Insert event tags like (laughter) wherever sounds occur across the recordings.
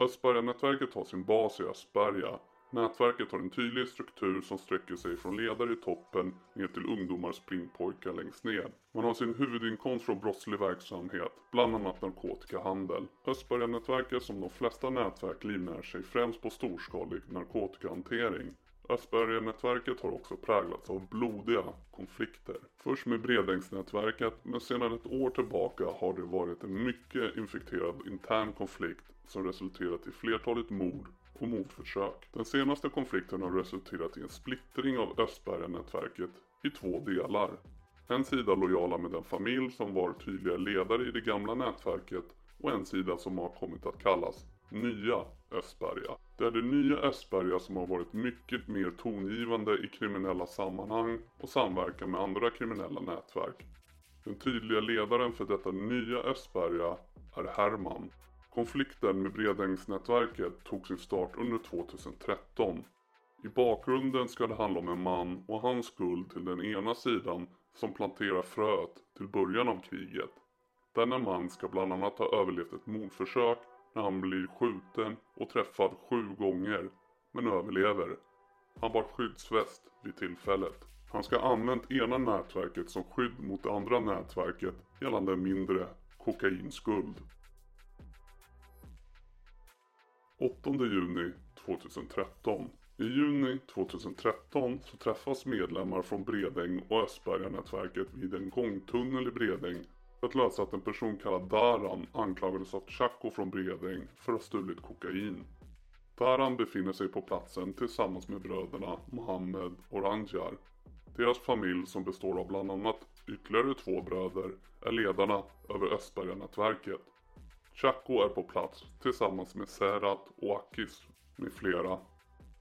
Östberga-nätverket har sin bas i Östberga. Nätverket har en tydlig struktur som sträcker sig från ledare i toppen ner till ungdomar springpojkar längst ner. Man har sin huvudinkomst från brottslig verksamhet, bland annat narkotikahandel. Östberga-nätverket som de flesta nätverk livnär sig främst på storskalig narkotikahantering. Aspergernätverket har också präglats av blodiga konflikter. Först med Bredängsnätverket men sedan ett år tillbaka har det varit en mycket infekterad intern konflikt som resulterat i flertalet mord och mordförsök. Den senaste konflikten har resulterat i en splittring av Östberga-nätverket i två delar. En sida lojala med den familj som var tydliga ledare i det gamla nätverket och en sida som har kommit att kallas Nya Östberga. Det är det nya Östberga som har varit mycket mer tongivande i kriminella sammanhang och samverkan med andra kriminella nätverk. Den tydliga ledaren för detta nya Östberga är Herman. Konflikten med Bredängsnätverket tog sin start under 2013. I bakgrunden ska det handla om en man och hans skuld till den ena sidan som planterar fröet till början av kriget. Denna man ska bland annat ha överlevt ett mordförsök när han blir skjuten och träffad sju gånger men överlever. Han bar skyddsväst vid tillfället. Han ska ha använt ena nätverket som skydd mot det andra nätverket gällande en mindre kokainskuld. 8 juni 2013. I juni 2013 så träffas medlemmar från Bredäng och Östberga-nätverket vid en gångtunnel i Bredäng för att lösa att en person kallad Daran anklagades av Chaco från Bredäng för att ha stulit kokain. Daran befinner sig på platsen tillsammans med bröderna Mohammed och Ranjar. Deras familj som består av bland annat ytterligare två bröder är ledarna över Östberga-nätverket. Chaco är på plats tillsammans med Serhat och Akis med flera.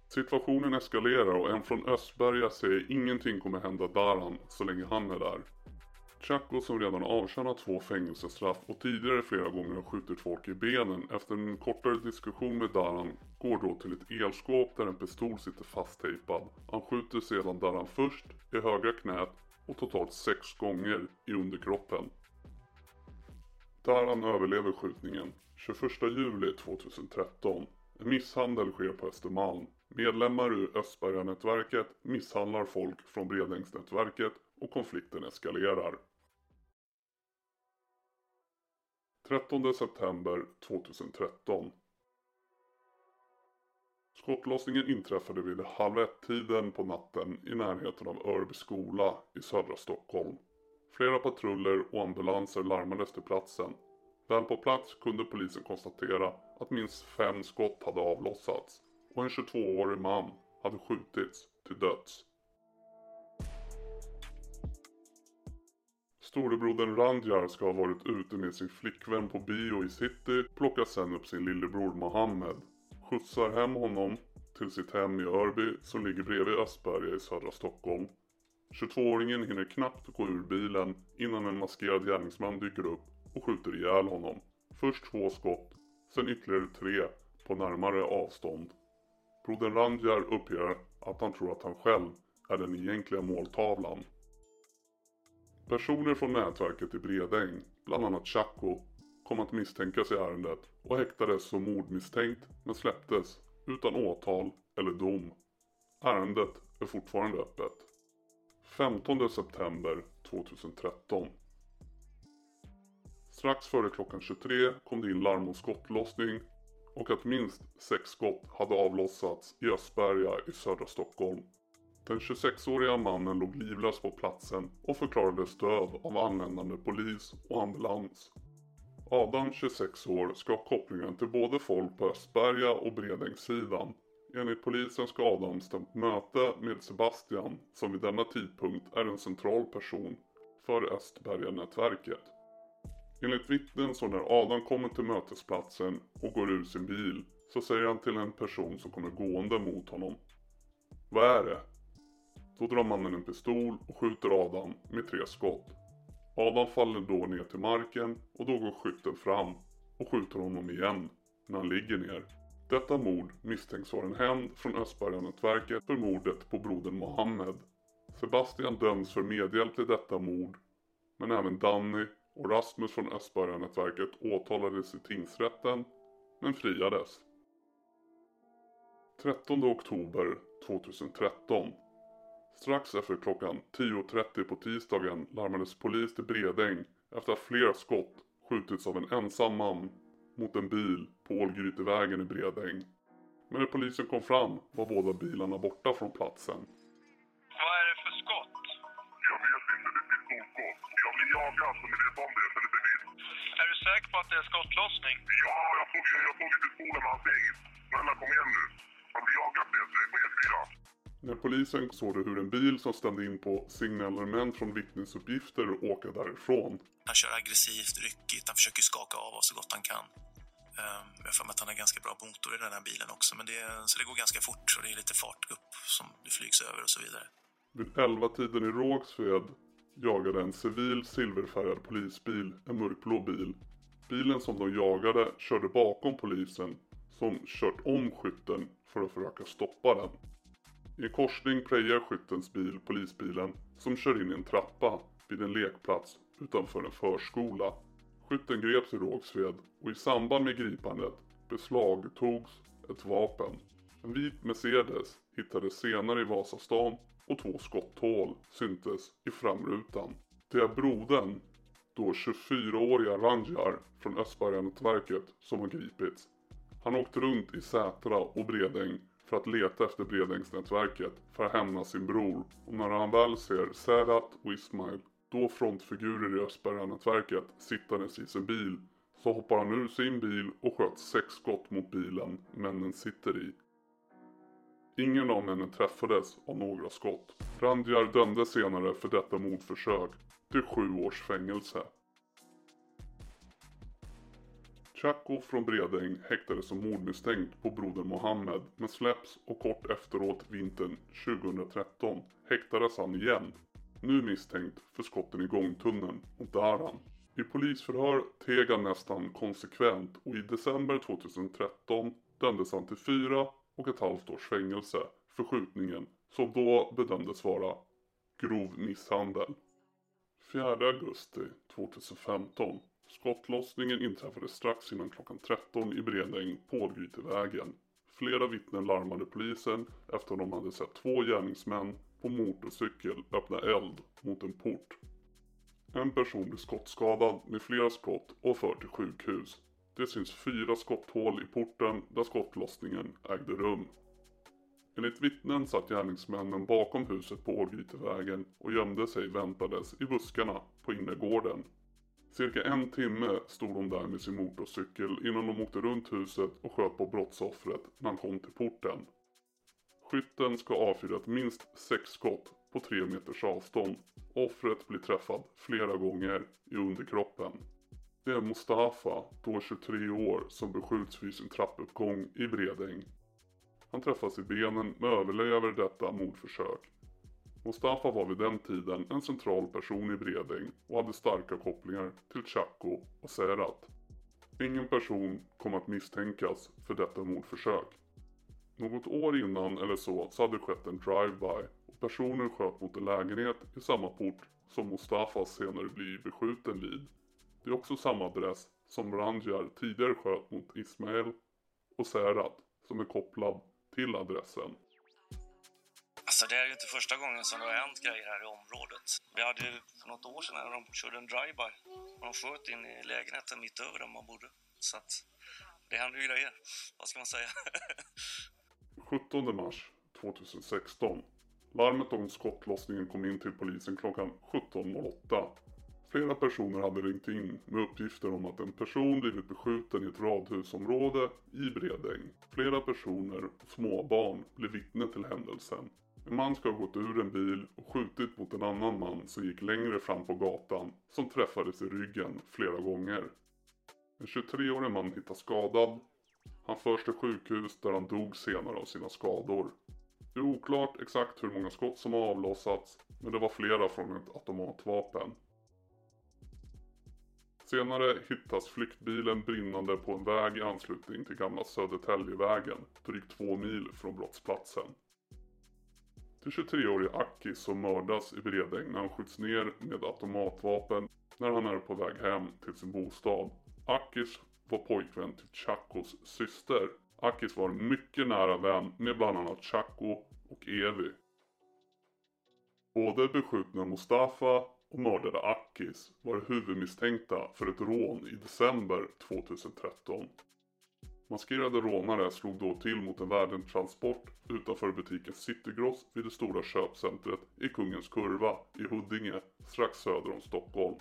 Situationen eskalerar och en från Östberga säger ingenting kommer hända Daran så länge han är där. Chaco som redan avtjänat två fängelsestraff och tidigare flera gånger har skjutit folk i benen efter en kortare diskussion med Daran går då till ett elskåp där en pistol sitter fasttejpad. Han skjuter sedan Daran först i högra knät och totalt sex gånger i underkroppen. Daran överlever skjutningen 21 juli 2013. En misshandel sker på Östermalm. Medlemmar ur Östberga-nätverket misshandlar folk från Bredängsnätverket och konflikten eskalerar. 13 september 2013. Skottlossningen inträffade vid halv ett-tiden på natten i närheten av Örby skola i södra Stockholm. Flera patruller och ambulanser larmades till platsen. Väl på plats kunde polisen konstatera att minst fem skott hade avlossats och en 22-årig man hade skjutits till döds. Storebrodern Randjar ska ha varit ute med sin flickvän på bio i city, plockar sen upp sin lillebror Mohammed, skjutsar hem honom till sitt hem i Örby som ligger bredvid Östberga i södra Stockholm. 22-åringen hinner knappt gå ur bilen innan en maskerad gärningsman dyker upp och skjuter ihjäl honom. Först två skott, sen ytterligare tre på närmare avstånd. Brodern Randjar uppger att han tror att han själv är den egentliga måltavlan. Personer från nätverket i Bredäng, bland annat Chaco, kom att misstänkas i ärendet och häktades som mordmisstänkt men släpptes utan åtal eller dom. Ärendet är fortfarande öppet. 15 september 2013. Strax före klockan 23 kom det in larm om skottlossning och att minst sex skott hade avlossats i Östberga i södra Stockholm. Den 26-åriga mannen låg livlös på platsen och förklarades död av anländande polis och ambulans. Adam, 26 år, ska ha kopplingen till både folk på Östberga och Bredängssidan. Enligt polisen ska Adam stämt möte med Sebastian som vid denna tidpunkt är en central person för Östberga-nätverket. Enligt vittnen så när Adam kommer till mötesplatsen och går ur sin bil så säger han till en person som kommer gående mot honom. Vad är det? Då drar mannen en pistol och skjuter Adam med tre skott. Adam faller då ner till marken och då går skytten fram och skjuter honom igen när han ligger ner. Detta mord misstänks vara en hämnd från Östberga-nätverket för mordet på brodern Mohammed. Sebastian döms för medhjälp till detta mord men även Danny och Rasmus från Östberga-nätverket åtalades i tingsrätten men friades. 13 oktober 2013. Strax efter klockan 10.30 på tisdagen larmades polis till Bredäng efter att flera skott skjutits av en ensam man mot en bil på Ålgrytevägen i Bredäng. Men när polisen kom fram var båda bilarna borta från platsen. Vad är det för skott? Jag vet inte, det är pistolskott. Jag blir jagad så ni vet om det, så det är bevis. Är du säker på att det är skottlossning? Ja, jag såg, jag såg i pistolen med hans. Snälla kom igen nu. Han blir jagad på E4. När polisen såg det hur en bil som stämde in på signalement från vittnesuppgifter åka därifrån. Han kör aggressivt, ryckigt, han försöker skaka av oss så gott han kan. Ehm, Jag har för mig att han har ganska bra motor i den här bilen också, men det, så det går ganska fort och det är lite fart upp som det flygs över och så vidare. Vid 11-tiden i Rågsved jagade en civil silverfärgad polisbil en mörkblå bil. Bilen som de jagade körde bakom polisen som kört om skytten för att försöka stoppa den. I en korsning prejar skyttens bil polisbilen som kör in i en trappa vid en lekplats utanför en förskola. Skytten greps i Rågsved och i samband med gripandet beslagtogs ett vapen. En vit Mercedes hittades senare i Vasastan och två skotthål syntes i framrutan. Det är brodern, då 24-åriga Ranjar från Östberganätverket som har gripits. Han åkte runt i Sätra och Bredäng för att leta efter Bredängsnätverket för att hämna sin bror. Och när han väl ser Serhat och Ismail, då frontfigurer i Östberganätverket, sittandes i sin bil så hoppar han ur sin bil och sköt sex skott mot bilen männen sitter i. Ingen av männen träffades av några skott. Randjar dömdes senare för detta mordförsök till sju års fängelse. Chaco från Bredäng häktades som mordmisstänkt på brodern Mohammed men släpps och kort efteråt vintern 2013 häktades han igen. Nu misstänkt för skotten i gångtunneln mot Daran. I polisförhör teg han nästan konsekvent och i december 2013 dömdes han till fyra och ett halvt års fängelse för skjutningen som då bedömdes vara grov misshandel. 4 augusti 2015. Skottlossningen inträffade strax innan klockan 13 i Bredäng på Ålgrytevägen. Flera vittnen larmade polisen efter att de hade sett två gärningsmän på motorcykel öppna eld mot en port. En person blev skottskadad med flera skott och förd till sjukhus. Det syns fyra skotthål i porten där skottlossningen ägde rum. Enligt vittnen satt gärningsmännen bakom huset på Ålgrytevägen och gömde sig väntades i buskarna på innergården. Cirka en timme stod de där med sin motorcykel innan de åkte runt huset och sköt på brottsoffret när han kom till porten. Skytten ska ha avfyrat minst sex skott på tre meters avstånd. Offret blir träffad flera gånger i underkroppen. Det är Mustafa, då 23 år, som beskjuts vid sin trappuppgång i Bredäng. Han träffas i benen men överlever detta mordförsök. Mustafa var vid den tiden en central person i Bredäng och hade starka kopplingar till Chaco och Serhat. Ingen person kom att misstänkas för detta mordförsök. Något år innan eller så, så hade det skett en drive-by och personen sköt mot en lägenhet i samma port som Mustafa senare blir beskjuten vid. Det är också samma adress som Ranjar tidigare sköt mot Ismail och Serhat som är kopplad till adressen. Alltså det är ju inte första gången som det har hänt grejer här i området. Vi hade ju för något år sedan när de körde en drive-by. De sköt in i lägenheten mitt över där man bodde. Så att det händer ju grejer. Vad ska man säga? (laughs) 17 mars 2016. Larmet om skottlossningen kom in till polisen klockan 17.08. Flera personer hade ringt in med uppgifter om att en person blivit beskjuten i ett radhusområde i Bredäng. Flera personer och småbarn blev vittne till händelsen. En man ska ha gått ur en bil och skjutit mot en annan man som gick längre fram på gatan som träffades i ryggen flera gånger. En 23-årig man hittas skadad. Han förs till sjukhus där han dog senare av sina skador. Det är oklart exakt hur många skott som har avlossats men det var flera från ett automatvapen. Senare hittas flyktbilen brinnande på en väg i anslutning till gamla Södertäljevägen, drygt två mil från brottsplatsen. Det 23-årige Aki som mördas i Bredäng när han skjuts ner med automatvapen när han är på väg hem till sin bostad. Akis var pojkvän till Chakos syster. Akis var en mycket nära vän med bland annat Chaco och Evi. Både beskjutna Mustafa och mördade Akis var huvudmisstänkta för ett rån i december 2013. Maskerade rånare slog då till mot en värdetransport utanför butiken Citygross vid det stora köpcentret i Kungens Kurva i Huddinge strax söder om Stockholm.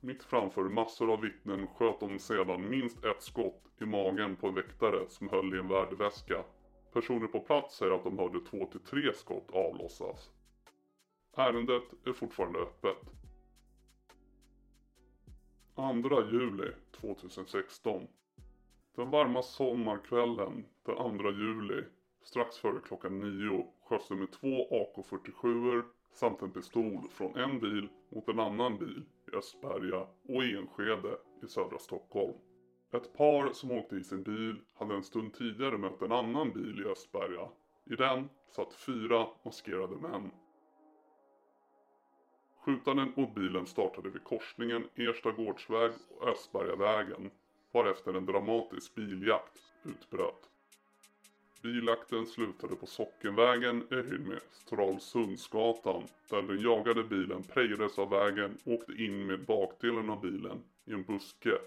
Mitt framför massor av vittnen sköt de sedan minst ett skott i magen på en väktare som höll i en värdeväska. Personer på plats säger att de hörde två till tre skott avlossas. Ärendet är fortfarande öppet. 2 juli 2016. Den varma sommarkvällen den 2 juli strax före klockan 9 sköts det med två AK47 samt en pistol från en bil mot en annan bil i Östberga och Enskede i södra Stockholm. Ett par som åkte i sin bil hade en stund tidigare mött en annan bil i Östberga. I den satt fyra maskerade män. Skjutanden mot bilen startade vid korsningen Ersta Gårdsväg och Östbergavägen varefter en dramatisk biljakt utbröt. Biljakten slutade på Sockenvägen i höjd med Stralsundsgatan där den jagade bilen prejades av vägen och åkte in med bakdelen av bilen i en buske.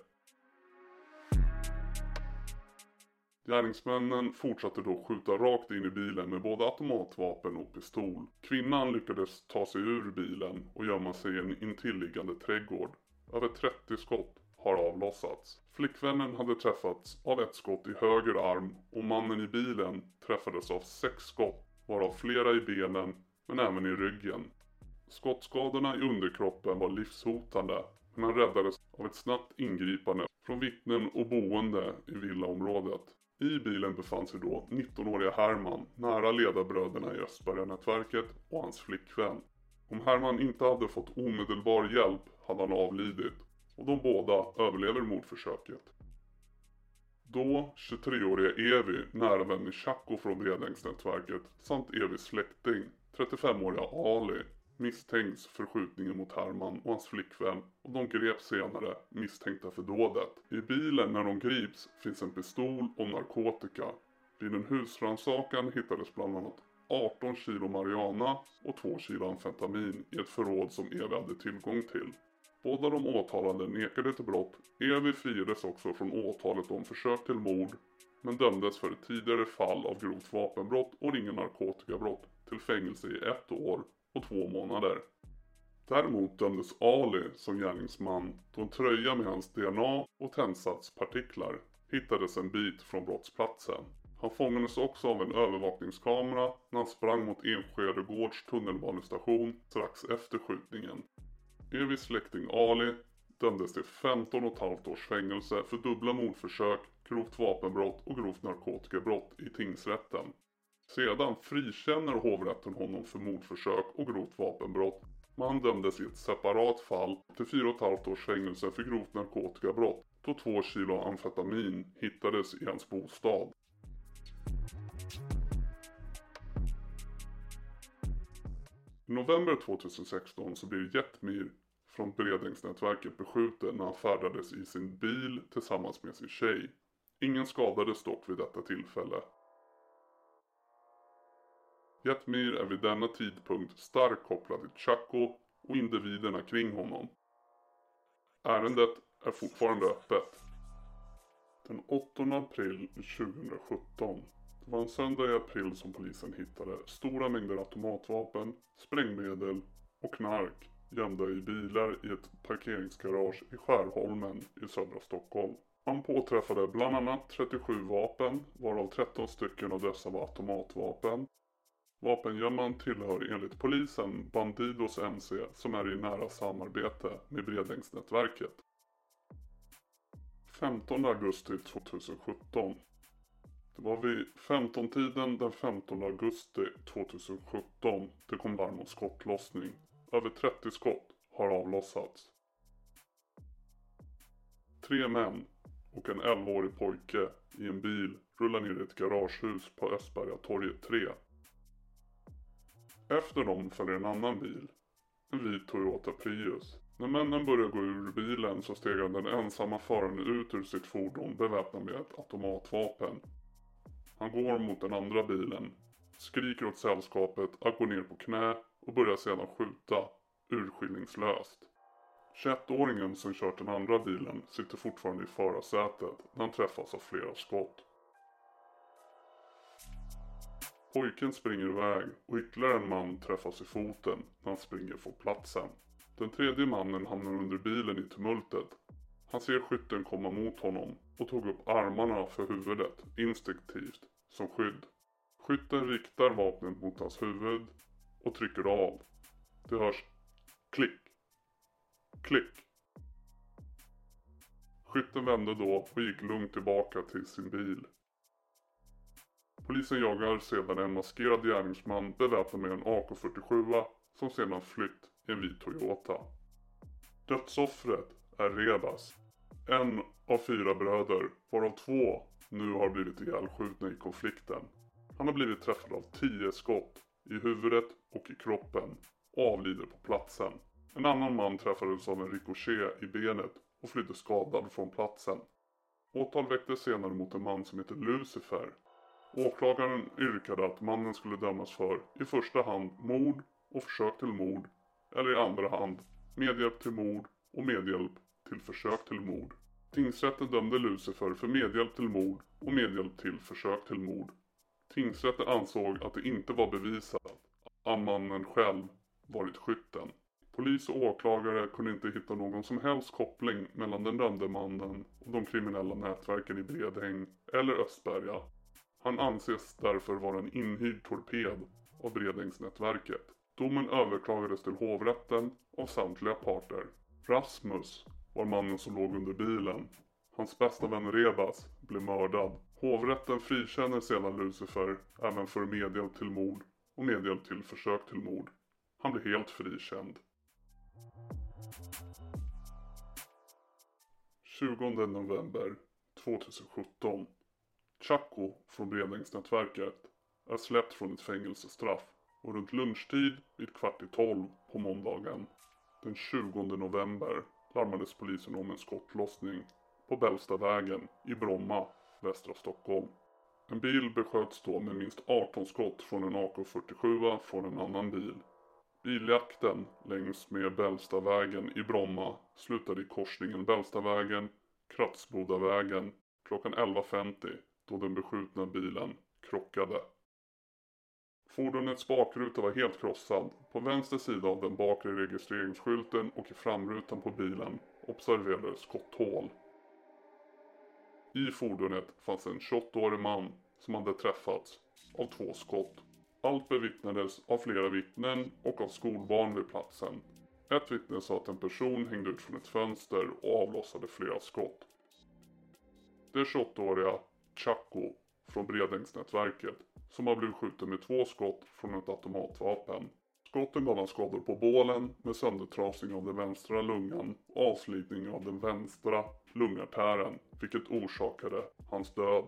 Gärningsmännen fortsatte då skjuta rakt in i bilen med både automatvapen och pistol. Kvinnan lyckades ta sig ur bilen och gömma sig i en intilliggande trädgård. Över 30 skott har avlossats. Flickvännen hade träffats av ett skott i höger arm och mannen i bilen träffades av sex skott varav flera i benen men även i ryggen. Skottskadorna i underkroppen var livshotande men han räddades av ett snabbt ingripande från vittnen och boende i villaområdet. I bilen befann sig då 19-åriga Herman nära ledarbröderna i Östberga-nätverket och hans flickvän. Om Herman inte hade fått omedelbar hjälp hade han avlidit och de båda överlever mordförsöket. Då 23-åriga Evi, nära vän med Chaco från Bredängsnätverket samt Evis släkting, 35-åriga Ali, misstänks för skjutningen mot Herman och hans flickvän och de greps senare misstänkta för dådet. I bilen när de grips finns en pistol och narkotika. Vid en husrannsakan hittades bland annat 18 kilo marijuana och 2 kilo amfetamin i ett förråd som Evi hade tillgång till. Båda de åtalade nekade till brott. Evi friades också från åtalet om försök till mord men dömdes för ett tidigare fall av grovt vapenbrott och ringa narkotikabrott till fängelse i ett år och två månader. Däremot dömdes Ali som gärningsman då en tröja med hans DNA och tändsatspartiklar hittades en bit från brottsplatsen. Han fångades också av en övervakningskamera när han sprang mot Enskede Gårds tunnelbanestation strax efter skjutningen. Evis släkting Ali dömdes till 15 och ett halvt års fängelse för dubbla mordförsök, grovt vapenbrott och grovt narkotikabrott i tingsrätten. Sedan frikänner hovrätten honom för mordförsök och grovt vapenbrott men han dömdes i ett separat fall till 4,5 års fängelse för grovt narkotikabrott då 2 kilo amfetamin hittades i hans bostad. I november 2016 så blir Jetmir från beredningsnätverket beskjuten när han färdades i sin bil tillsammans med sin tjej. Ingen skadades dock vid detta tillfälle. Jetmir är vid denna tidpunkt starkt kopplad till Chaco och individerna kring honom. Ärendet är fortfarande öppet. Den 8 april 2017. Det var en söndag i april som polisen hittade stora mängder automatvapen, sprängmedel och knark gömda i bilar i ett parkeringsgarage i Skärholmen i södra Stockholm. Man påträffade bland annat 37 vapen, varav 13 stycken av dessa var automatvapen. Vapengömman tillhör enligt polisen Bandidos MC som är i nära samarbete med Bredängsnätverket. 15 augusti 2017. Det var vid 15-tiden den 15 augusti 2017 det kom larm om skottlossning. Över 30 skott har avlossats. Tre män och en 11-årig pojke i en bil rullar ner i ett garagehus på Östbergatorget 3. Efter dem följer en annan bil. En vit Toyota Prius. När männen börjar gå ur bilen så stegar den ensamma föraren ut ur sitt fordon beväpnad med ett automatvapen. Han går mot den andra bilen, skriker åt sällskapet att gå ner på knä och börjar sedan skjuta, urskillningslöst. 21-åringen som kört den andra bilen sitter fortfarande i förarsätet när han träffas av flera skott. Pojken springer iväg och ytterligare en man träffas i foten när han springer från platsen. Den tredje mannen hamnar under bilen i tumultet. Han ser skytten komma mot honom och tog upp armarna för huvudet instinktivt som skydd. Skytten riktar vapnet mot hans huvud och trycker av. Det hörs klick, klick. Skytten vände då och gick lugnt tillbaka till sin bil. Polisen jagar sedan en maskerad gärningsman beväpnad med en AK47 som sedan flytt i en vit Toyota. Dödsoffret är Rebas. En av fyra bröder, varav två nu har blivit ihjälskjutna i konflikten. Han har blivit träffad av 10 skott i huvudet och i kroppen och avlider på platsen. En annan man träffades av en ricochet i benet och flydde skadad från platsen. Åtal väcktes senare mot en man som heter Lucifer. Åklagaren yrkade att mannen skulle dömas för i första hand mord och försök till mord eller i andra hand medhjälp till mord och medhjälp till försök till mord. Tingsrätten dömde Lucifer för medhjälp till mord och medhjälp till försök till mord. Tingsrätten ansåg att det inte var bevisat att mannen själv varit skytten. Polis och åklagare kunde inte hitta någon som helst koppling mellan den dömde mannen och de kriminella nätverken i Bredäng eller Östberga. Han anses därför vara en inhyrd torped av Bredängsnätverket. Domen överklagades till hovrätten av samtliga parter. Rasmus var mannen som låg under bilen. Hans bästa vän Rebas blev mördad. Hovrätten frikänner sedan Lucifer även för medhjälp till mord och medhjälp till försök till mord. Han blev helt frikänd. 20 november 2017. Chaco från Bredängsnätverket är släppt från ett fängelsestraff och runt lunchtid vid kvart i tolv på måndagen den 20 november larmades polisen om en skottlossning på Bällstavägen i Bromma, västra Stockholm. En bil besköts då med minst 18 skott från en AK47 från en annan bil. Biljakten längs med Bällstavägen i Bromma slutade i korsningen Bällstavägen, Kratsbodavägen klockan 11.50 då den beskjutna bilen krockade. Fordonets bakruta var helt krossad. På vänster sida av den bakre registreringsskylten och i framrutan på bilen observerades skotthål. I fordonet fanns en 28-årig man som hade träffats av två skott. Allt bevittnades av flera vittnen och av skolbarn vid platsen. Ett vittne sa att en person hängde ut från ett fönster och avlossade flera skott. Det 28-åriga Chaco från Bredängsnätverket som har blivit skjuten med två skott från ett automatvapen. Skotten gav han skador på bålen med söndertrasning av den vänstra lungan och avslitning av den vänstra lungartären vilket orsakade hans död.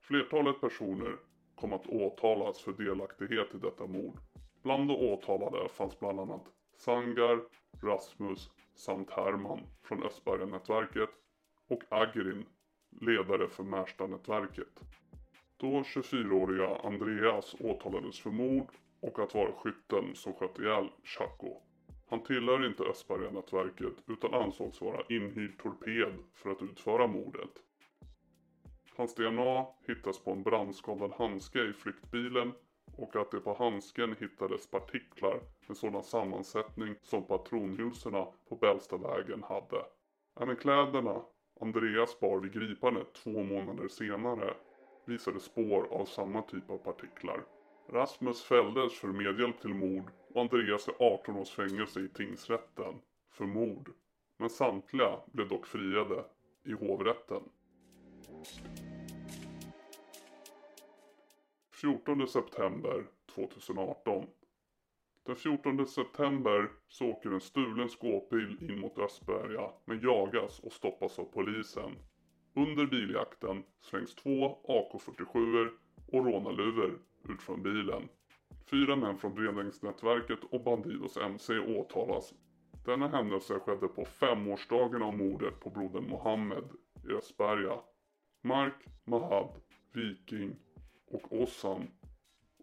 Flertalet personer kom att åtalas för delaktighet i detta mord. Bland de åtalade fanns bland annat Sangar, Rasmus samt Herman från Östberga-nätverket och Agrin, ledare för Märsta-nätverket. Då 24-åriga Andreas åtalades för mord och att vara skytten som sköt ihjäl Chaco. Han tillhör inte Östberga-nätverket utan ansågs vara inhyrd torped för att utföra mordet. Hans DNA hittas på en brandskadad handske i flyktbilen och att det på handsken hittades partiklar med sådan sammansättning som patronhylsorna på Bällstavägen hade. Även kläderna Andreas bar vid gripandet två månader senare visade spår av samma typ av partiklar. Rasmus fälldes för medhjälp till mord och Andreas är 18 års fängelse i tingsrätten för mord. Men samtliga blev dock friade i hovrätten. 14 september 2018 Den 14 september så åker en stulen skåpbil in mot Östberga men jagas och stoppas av polisen. Under biljakten slängs två AK47 och rånarluvor ut från bilen. Fyra män från Bredängsnätverket och Bandidos MC åtalas. Denna händelse skedde på femårsdagen av mordet på brodern Mohammed i Östberga. Mark, Mahad Viking och Ossan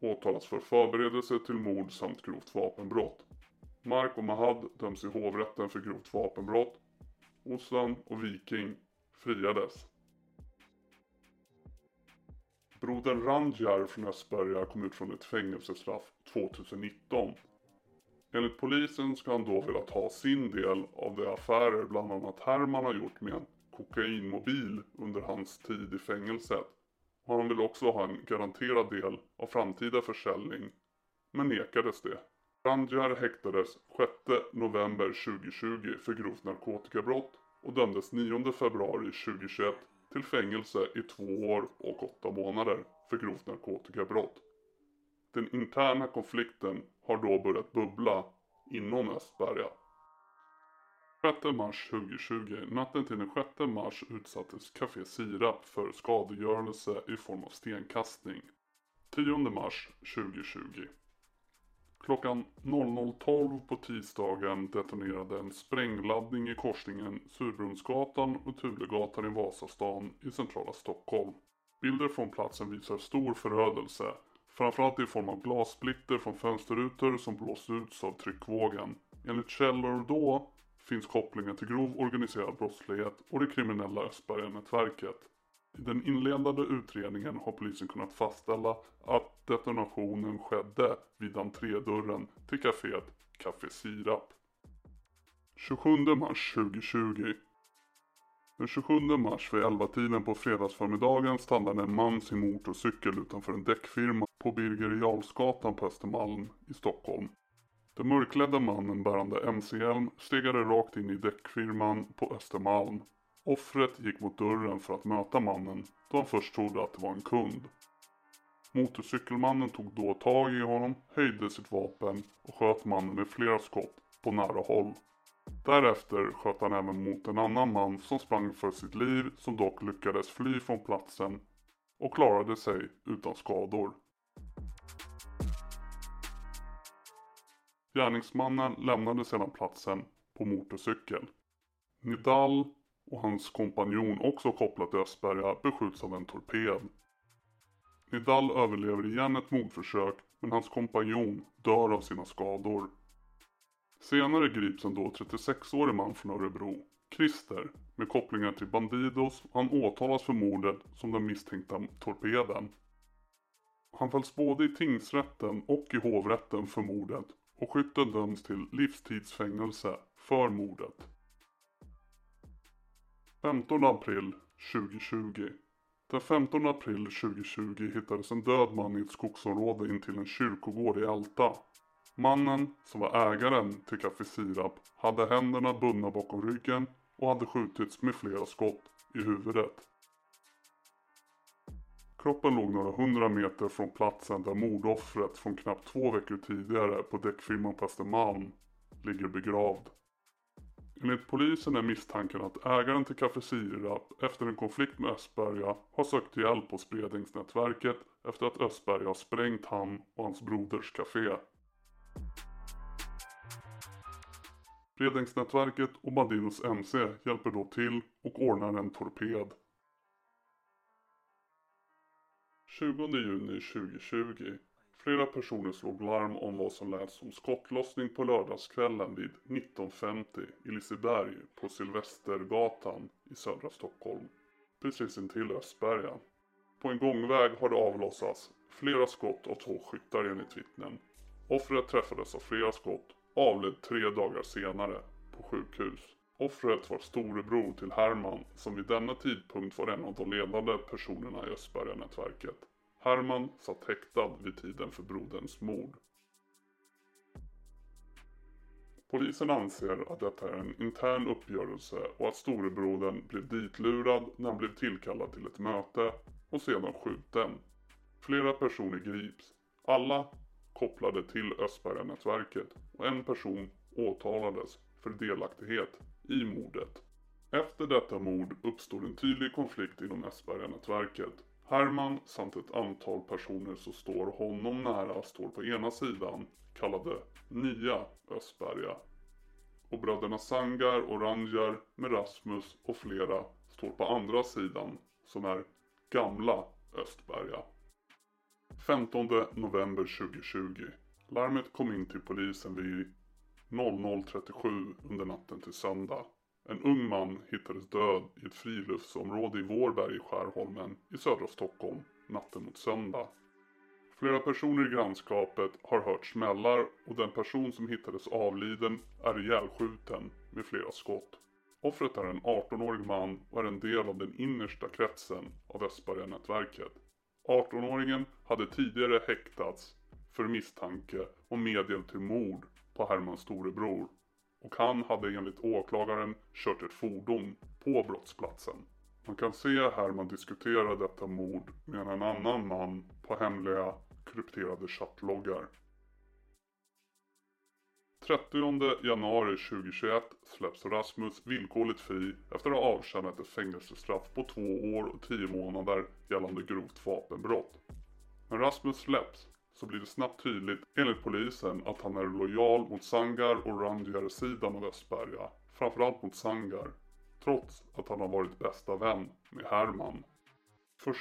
åtalas för förberedelse till mord samt grovt vapenbrott. Mark och Mahad döms i hovrätten för grovt vapenbrott. Ossan och Viking friades. Brodern Ranjar från Östberga kom ut från ett fängelsestraff 2019. Enligt polisen ska han då velat ha sin del av de affärer bland annat Herman har gjort med en kokainmobil under hans tid i fängelset. Och han vill också ha en garanterad del av framtida försäljning, men nekades det. Ranjar häktades 6 november 2020 för grovt narkotikabrott och dömdes 9 februari 2021 till fängelse i två år och åtta månader för grovt narkotikabrott. Den interna konflikten har då börjat bubbla inom Östberga. 6 mars 2020, natten till den 6 mars utsattes Café Sirap för skadegörelse i form av stenkastning. 10 mars 2020. Klockan 00.12 på tisdagen detonerade en sprängladdning i korsningen Surbrunnsgatan och Tulegatan i Vasastan i centrala Stockholm. Bilder från platsen visar stor förödelse, framförallt i form av glassplitter från fönsterrutor som blåst ut av tryckvågen. Enligt källor då finns kopplingen till grov organiserad brottslighet och det kriminella Östberga-nätverket. I den inledande utredningen har polisen kunnat fastställa att detonationen skedde vid entrédörren till kaféet Café Sirap. 27 mars 2020 Den 27 mars vid 11-tiden på fredagsförmiddagen stannade en man sin motorcykel utanför en däckfirma på Birger Jarlsgatan på Östermalm i Stockholm. Den mörklädda mannen bärande mc-hjälm stegade rakt in i däckfirman på Östermalm. Offret gick mot dörren för att möta mannen då han först trodde att det var en kund. Motorcykelmannen tog då tag i honom, höjde sitt vapen och sköt mannen med flera skott på nära håll. Därefter sköt han även mot en annan man som sprang för sitt liv som dock lyckades fly från platsen och klarade sig utan skador. Gärningsmannen lämnade sedan platsen på motorcykel. Nidal och hans kompanjon också kopplad till Östberga beskjuts av en torped. Nidal överlever igen ett mordförsök men hans kompanjon dör av sina skador. Senare grips en då 36-årig man från Örebro, Christer, med kopplingar till Bandidos och han åtalas för mordet som den misstänkta torpeden. Han fälls både i tingsrätten och i hovrätten för mordet och skytten döms till livstidsfängelse för mordet. 15 april 2020 Den 15 april 2020 hittades en död man i ett skogsområde intill en kyrkogård i Älta. Mannen, som var ägaren till Café Sirap, hade händerna bundna bakom ryggen och hade skjutits med flera skott i huvudet. Kroppen låg några hundra meter från platsen där mordoffret från knappt två veckor tidigare på däckfirman på Östermalm ligger begravd. Enligt polisen är misstanken att ägaren till Café Sirap efter en konflikt med Östberga har sökt hjälp hos Bredingsnätverket efter att Östberga har sprängt han och hans broders café. Bredingsnätverket och Bandidos MC hjälper då till och ordnar en torped. 20 juni 2020. Flera personer slog larm om vad som lät som skottlossning på lördagskvällen vid 19.50 i Liseberg på Silvestergatan i södra Stockholm. Precis intill Östberga. På en gångväg har det avlossats flera skott av två skyttar enligt vittnen. Offret träffades av flera skott och avled tre dagar senare på sjukhus. Offret var storebror till Herman som vid denna tidpunkt var en av de ledande personerna i Östberga-nätverket. Herman satt häktad vid tiden för broderns mord. Polisen anser att detta är en intern uppgörelse och att storebrodern blev ditlurad när han blev tillkallad till ett möte och sedan skjuten. Flera personer grips, alla kopplade till Östberga-nätverket och en person åtalades för delaktighet i mordet. Efter detta mord uppstod en tydlig konflikt inom Östberga-nätverket. Herman samt ett antal personer som står honom nära står på ena sidan, kallade Nya Östberga. Och bröderna Sangar och Ranjar med Rasmus och flera står på andra sidan, som är Gamla Östberga. 15 november 2020. Larmet kom in till polisen vid 00.37 under natten till söndag. En ung man hittades död i ett friluftsområde i Vårberg i Skärholmen i södra Stockholm natten mot söndag. Flera personer i grannskapet har hört smällar och den person som hittades avliden är ihjälskjuten med flera skott. Offret är en 18-årig man och är en del av den innersta kretsen av Östberga-nätverket. 18-åringen hade tidigare häktats för misstanke om medhjälp till mord på Hermans storebror och han hade enligt åklagaren kört ett fordon på brottsplatsen. Man kan se Herman diskutera detta mord med en annan man på hemliga krypterade chattloggar. 30 januari 2021 släpps Rasmus villkorligt fri efter att ha avtjänat ett fängelsestraff på två år och tio månader gällande grovt vapenbrott. När Rasmus släpps så blir det snabbt tydligt enligt polisen att han är lojal mot Sangar och Randjär-sidan av Östberga. Framförallt mot Sangar. Trots att han har varit bästa vän med Herman.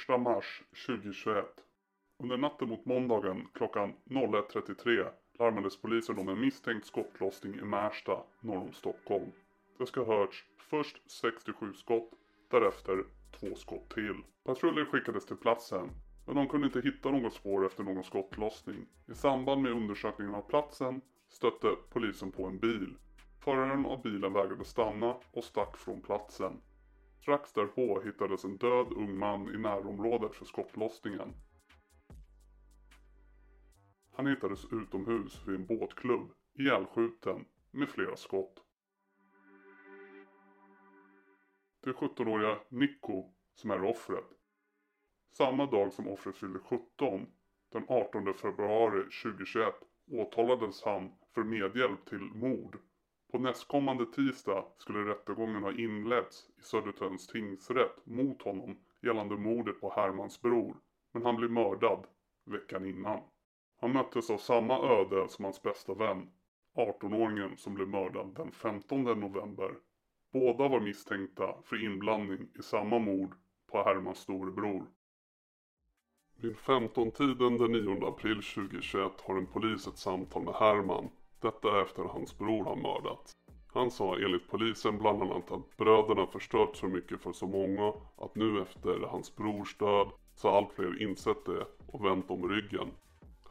1 mars 2021. Under natten mot måndagen klockan 01.33 larmades polisen om en misstänkt skottlossning i Märsta norr om Stockholm. Det ska ha hörts först 67 skott, därefter två skott till. Patruller skickades till platsen men de kunde inte hitta något spår efter någon skottlossning. I samband med undersökningen av platsen stötte polisen på en bil. Föraren av bilen vägrade stanna och stack från platsen. Strax därpå hittades en död ung man i närområdet för skottlossningen. Han hittades utomhus vid en båtklubb, ihjälskjuten med flera skott. Det 17-åriga Nico som är offret. Samma dag som offret fyllde 17, den 18 februari 2021, åtalades han för medhjälp till mord. På nästkommande tisdag skulle rättegången ha inletts i Södertörns tingsrätt mot honom gällande mordet på Hermans bror. Men han blev mördad veckan innan. Han möttes av samma öde som hans bästa vän, 18-åringen som blev mördad den 15 november. Båda var misstänkta för inblandning i samma mord på Hermans storebror. Vid 15-tiden den 9 april 2021 har en polis ett samtal med Herman. Detta efter att hans bror har mördats. Han sa enligt polisen bland annat att bröderna förstört så mycket för så många att nu efter hans brors död så har allt fler insett det och vänt om ryggen.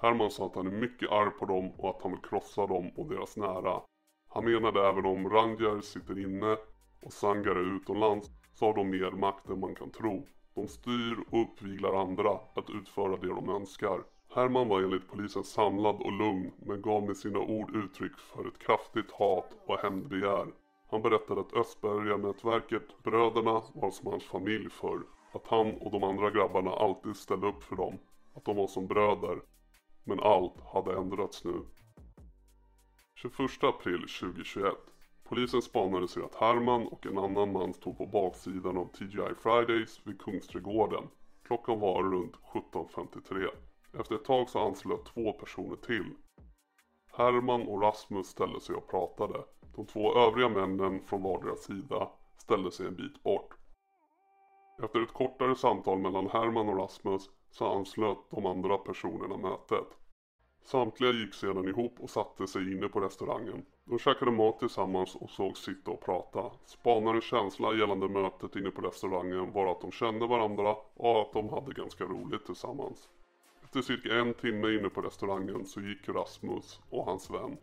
Herman sa att han är mycket arg på dem och att han vill krossa dem och deras nära. Han menade även om Rangjar sitter inne och Sangar är utomlands så har de mer makt än man kan tro. De styr och uppviglar andra att utföra det de önskar. Herman var enligt polisen samlad och lugn men gav med sina ord uttryck för ett kraftigt hat och hämndbegär. Han berättade att Östberga-nätverket, bröderna, var som hans familj förr. Att han och de andra grabbarna alltid ställde upp för dem. Att de var som bröder. Men allt hade ändrats nu. 21 april 2021 Polisen spanade sig att Herman och en annan man stod på baksidan av TGI Fridays vid Kungsträdgården. Klockan var runt 17.53. Efter ett tag så anslöt två personer till. Herman och Rasmus ställde sig och pratade. De två övriga männen från vardera sida ställde sig en bit bort. Efter ett kortare samtal mellan Herman och Rasmus så anslöt de andra personerna mötet. Samtliga gick sedan ihop och satte sig inne på restaurangen. De käkade mat tillsammans och såg sitta och prata. Spanarens känsla gällande mötet inne på restaurangen var att de kände varandra och att de hade ganska roligt tillsammans. Efter cirka en timme inne på restaurangen så gick Rasmus och hans vän.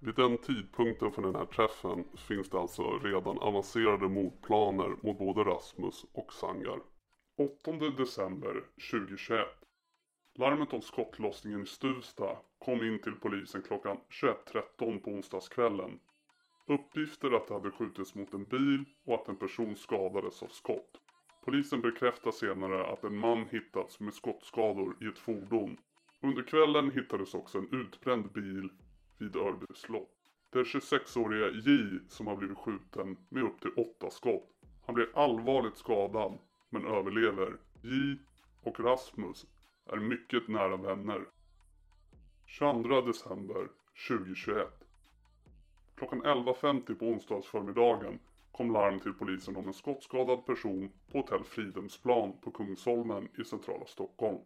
Vid den tidpunkten för den här träffen finns det alltså redan avancerade motplaner mot både Rasmus och Sangar. 8 december 2021 Larmet om skottlossningen i Stuvsta kom in till polisen klockan 21.13 på onsdagskvällen. Uppgifter att det hade skjutits mot en bil och att en person skadades av skott. Polisen bekräftar senare att en man hittats med skottskador i ett fordon. Under kvällen hittades också en utbränd bil vid Örby slott. Det är 26-åriga J som har blivit skjuten med upp till 8 skott. Han blir allvarligt skadad men överlever. J och Rasmus är mycket nära vänner. 22 december 2021. Klockan 11.50 på onsdagsförmiddagen kom larm till polisen om en skottskadad person på hotell Fridhemsplan på Kungsholmen i centrala Stockholm.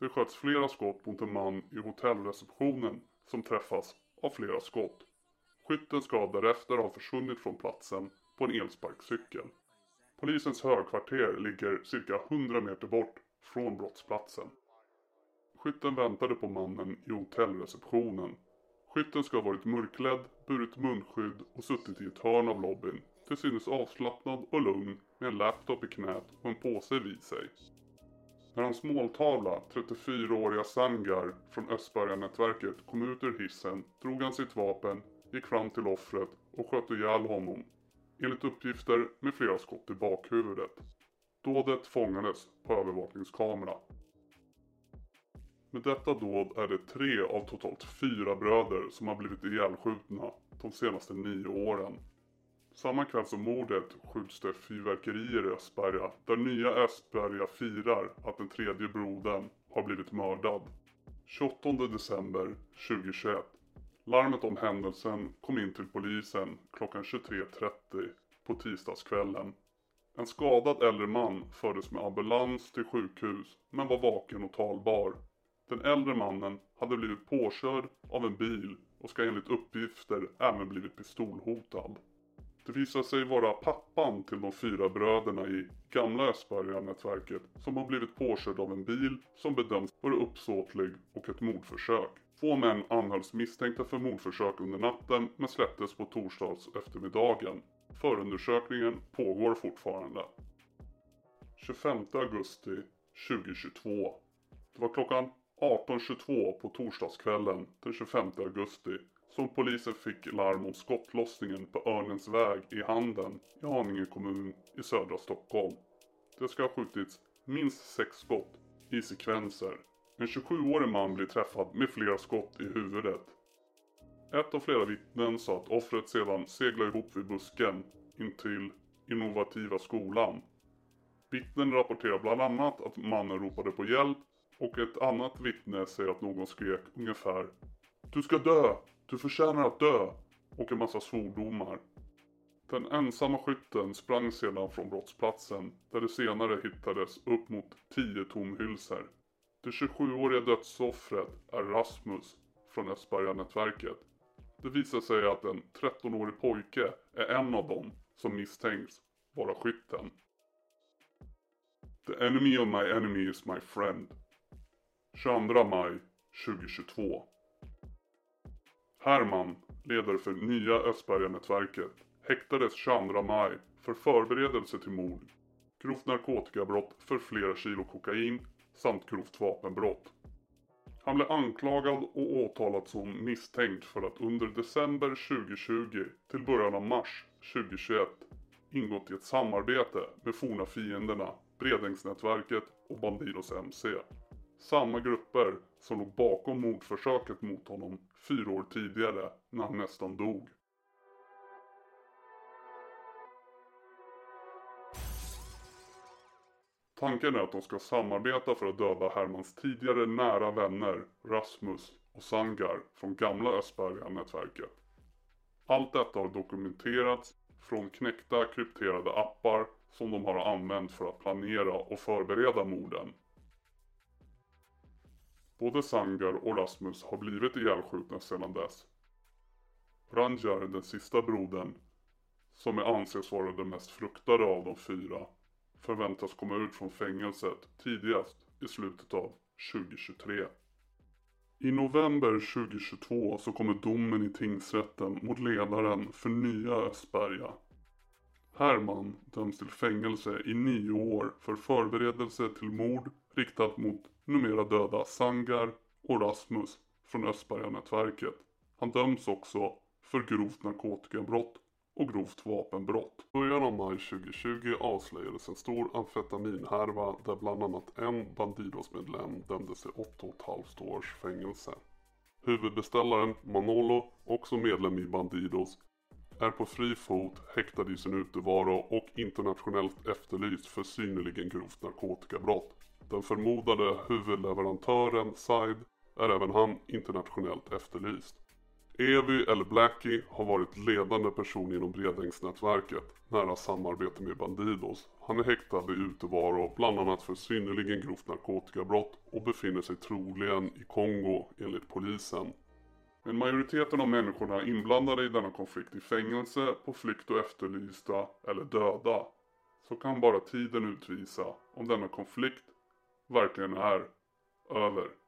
Det sköts flera skott mot en man i hotellreceptionen som träffas av flera skott. Skytten ska därefter ha försvunnit från platsen på en elsparkcykel. Polisens högkvarter ligger cirka 100 meter bort från brottsplatsen. Skytten väntade på mannen i hotellreceptionen. Skytten ska ha varit mörklädd, burit munskydd och suttit i ett hörn av lobbyn. Till synes avslappnad och lugn med en laptop i knät och en påse vid sig. När hans måltavla, 34-åriga Sangar från Östberga-nätverket, kom ut ur hissen drog han sitt vapen, gick fram till offret och sköt ihjäl honom. Enligt uppgifter med flera skott i bakhuvudet. Dådet fångades på övervakningskamera. Med detta dåd är det tre av totalt fyra bröder som har blivit ihjälskjutna de senaste nio åren. Samma kväll som mordet skjuts det fyrverkerier i Östberga där nya Östberga firar att den tredje brodern har blivit mördad. 28 december 2021. Larmet om händelsen kom in till polisen klockan 23.30 på tisdagskvällen. En skadad äldre man fördes med ambulans till sjukhus men var vaken och talbar. Den äldre mannen hade blivit påkörd av en bil och ska enligt uppgifter även blivit pistolhotad. Det visar sig vara pappan till de fyra bröderna i gamla Östberga-nätverket som har blivit påkörd av en bil som bedöms vara uppsåtlig och ett mordförsök. Två män anhölls misstänkta för mordförsök under natten men släpptes på torsdags eftermiddagen. Förundersökningen pågår fortfarande. 25 augusti 2022. Det var klockan 18.22 på torsdagskvällen den 25 augusti som polisen fick larm om skottlossningen på Örnens väg i Handen i Haninge kommun i södra Stockholm. Det ska ha skjutits minst sex skott i sekvenser. En 27-årig man blir träffad med flera skott i huvudet. Ett av flera vittnen sa att offret sedan seglade ihop vid busken intill Innovativa skolan. Vittnen rapporterar bland annat att mannen ropade på hjälp och ett annat vittne säger att någon skrek ungefär Du ska dö! Du förtjänar att dö! Och en massa svordomar. Den ensamma skytten sprang sedan från brottsplatsen där det senare hittades upp mot 10 tomhylsor. Det 27-åriga dödsoffret är Rasmus från Östberga-nätverket. Det visar sig att en 13-årig pojke är en av dem som misstänks vara skytten. The enemy of my enemy is my friend. 22 maj 2022. Herman, ledare för nya Östberga-nätverket, häktades 22 maj för förberedelse till mord, grovt narkotikabrott för flera kilo kokain samt grovt vapenbrott. Han blev anklagad och åtalad som misstänkt för att under december 2020 till början av mars 2021 ingått i ett samarbete med forna fienderna Bredängsnätverket och Bandidos MC. Samma grupper som låg bakom mordförsöket mot honom fyra år tidigare när han nästan dog. Tanken är att de ska samarbeta för att döda Hermans tidigare nära vänner Rasmus och Sangar från gamla Östberga-nätverket. Allt detta har dokumenterats från knäckta krypterade appar som de har använt för att planera och förbereda morden. Både Sangar och Rasmus har blivit ihjälskjutna sedan dess. Ranjar, den sista brodern, som är anses vara den mest fruktade av de fyra, förväntas komma ut från fängelset tidigast i slutet av 2023. I november 2022 så kommer domen i tingsrätten mot ledaren för nya Östberga. Herman döms till fängelse i nio år för förberedelse till mord riktat mot numera döda Sangar och Rasmus från Östberga-nätverket. Han döms också för grovt narkotikabrott och grovt vapenbrott. I början av maj 2020 avslöjades en stor amfetaminhärva där bland annat en Bandidos-medlem dömdes till 8,5 års fängelse. Huvudbeställaren Manolo, också medlem i Bandidos, är på fri fot, häktad i sin utevaro och internationellt efterlyst för synnerligen grovt narkotikabrott. Den förmodade huvudleverantören Said är även han internationellt efterlyst. Evy eller Blackie har varit ledande person inom Bredängsnätverket, nära samarbete med Bandidos. Han är häktad i utevaro bland annat för synnerligen grovt narkotikabrott och befinner sig troligen i Kongo enligt polisen. Men majoriteten av människorna inblandade i denna konflikt i fängelse, på flykt och efterlysta eller döda. Så kan bara tiden utvisa om denna konflikt verkligen är över.